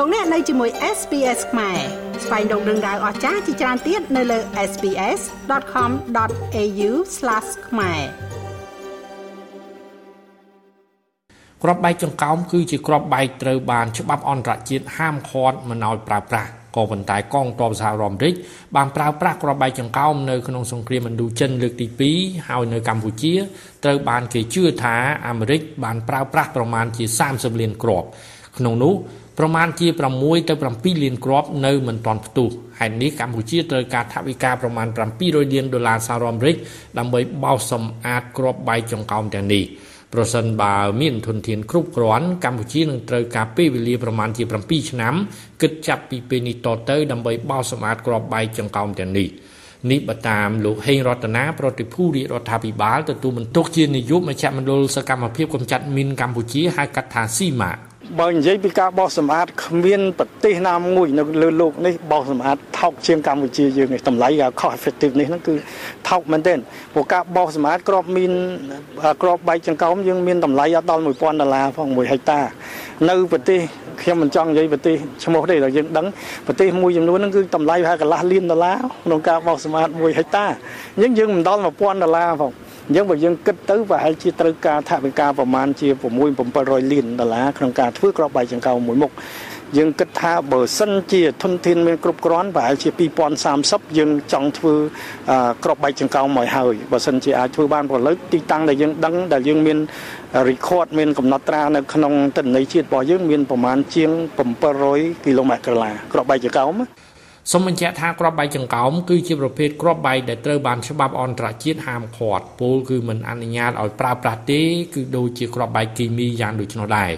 លោកអ្នកនៅជាមួយ SPS ខ្មែរស្វែងរកដឹងដៅអស្ចារ្យជាច្រើនទៀតនៅលើ SPS.com.au/ ខ្មែរក្របបែកចង្កោមគឺជាក្របបែកត្រូវបានច្បាប់អន្តរជាតិហាមឃាត់មិនឲ្យប្រើប្រាស់ក៏ប៉ុន្តែកងទ័ពសហរដ្ឋអាមេរិកបានប្រើប្រាស់គ្រាប់បែកចង្កោមនៅក្នុងសង្គ្រាមឥណ្ឌូចិនលើកទី2ហើយនៅកម្ពុជាត្រូវបានគេជឿថាអាមេរិកបានប្រើប្រាស់ប្រមាណជា30លានគ្រាប់ក្នុងនោះ ប្រមាណជា6ទៅ7លានគ្រាប់នៅមិនទាន់ផ្ទុះហេតុនេះកម្ពុជាត្រូវការថវិកាប្រមាណ700លានដុល្លារសហរដ្ឋអាមេរិកដើម្បីបោសសម្អាតគ្រាប់បែកចង្កោមទាំងនេះប្រសិនបើមានធនធានគ្រប់គ្រាន់កម្ពុជានឹងត្រូវការពេលវេលាប្រមាណជា7ឆ្នាំគិតចាប់ពីពេលនេះតទៅដើម្បីបោសសម្អាតគ្រាប់បែកចង្កោមទាំងនេះនេះបើតាមលោកហេងរតនាប្រតិភូរាជរដ្ឋាភិបាលទទួលបន្ទុកជានាយកមជ្ឈមណ្ឌលសកម្មភាពកម្ចាត់មីនកម្ពុជាហៅកាត់ថាស៊ីម៉ា បើនិយាយពីការបោសសម្អាតគ្មានប្រទេសណាមួយនៅលើโลกនេះបោសសម្អាតថោកជាងកម្ពុជាយើងនេះតម្លៃ cost effective នេះហ្នឹងគឺថោកមែនទែនព្រោះការបោសសម្អាតក្របមានក្របបែកចង្កោមយើងមានតម្លៃអត់ដល់1000ដុល្លារផង1ហិកតានៅប្រទេសខ្ញុំមិនចង់និយាយប្រទេសឈ្មោះទេតែយើងដឹងប្រទេសមួយចំនួនហ្នឹងគឺតម្លៃប្រហែលកន្លះលានដុល្លារក្នុងការបោសសម្អាត1ហិកតាអញ្ចឹងយើងមិនដល់1000ដុល្លារផង អញ្ចឹងបើយើងគិតទៅប្រហែលជាត្រូវការថវិកាប្រមាណជា6 700លានដុល្លារក្នុងការធ្វើក្របបែកចង្កោមមួយមុខយើងគិតថាបើសិនជាធនធានមានគ្រប់គ្រាន់ប្រហែលជា2030យើងចង់ធ្វើក្របបែកចង្កោមមកហើយបើសិនជាអាចធ្វើបានព្រលឹកទីតាំងដែលយើងដឹងដែលយើងមាន record មានកំណត់ត្រានៅក្នុងទិន្នន័យជាតិរបស់យើងមានប្រមាណជាង700គីឡូម៉ែត្រក្រឡាក្របបែកចង្កោម សូមបញ្ជាក់ថាគ្រាប់បែកចង្កោមគឺជាប្រភេទគ្រាប់បែកដែលត្រូវបានច្បាប់អន្តរជាតិហាមឃាត់ពលគឺមិនអនុញ្ញាតឲ្យប្រើប្រាស់ទេគឺដូចជាគ្រាប់បែកគីមីយ៉ាងដូចនោះដែរ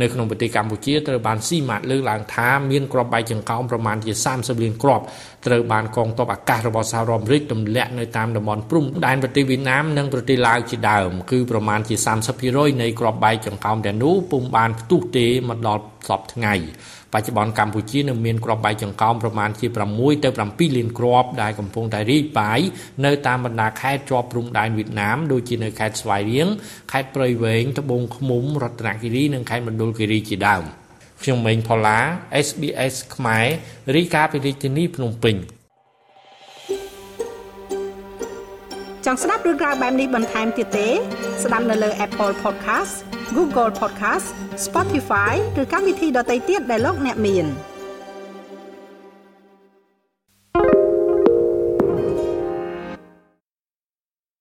នៅក្នុងប្រទេសកម្ពុជាត្រូវបានស៊ីម៉ាត់លើកឡើងថាមានគ្រាប់បែកចង្កោមប្រមាណជា30លានគ្រាប់ត្រូវបានកងទ័ពអាកាសរបស់សហរដ្ឋអាមេរិកទម្លាក់នៅតាមតំបន់ព្រំដែនប្រទេសវៀតណាមនិងប្រទេសឡាវជាដើមគឺប្រមាណជា30%នៃគ្រាប់បែកចង្កោមទាំងនោះពុំបានផ្ទុះទេមកដល់សពថ្ងៃបច្ចុប្បន្នកម្ពុជានៅមានគ្រាប់បែកចង្កោមប្រមាណជា6ទៅ7លានគ្រាប់ដែលកំពុងតែរីកបាយនៅតាមបណ្ដាខេត្តជាប់ព្រំដែនវៀតណាមដូចជានៅខេត្តស្វាយរៀងខេត្តព្រៃវែងត្បូងឃ្មុំរតនគិរីនិងខេត្តមណ្ឌលគិរីជាដើមខ្ញុំម៉េងផល្លា SBS ខ្មែររីកាពីរាជធានីភ្នំពេញចង់ស្ដាប់រឿងរ៉ាវបែបនេះបន្ថែមទៀតទេ ស្ដាប់នៅលើ Apple Podcast Google Podcast Spotify ឬកម្មវិធីដទៃទៀតដែលលោកអ្នកមាន។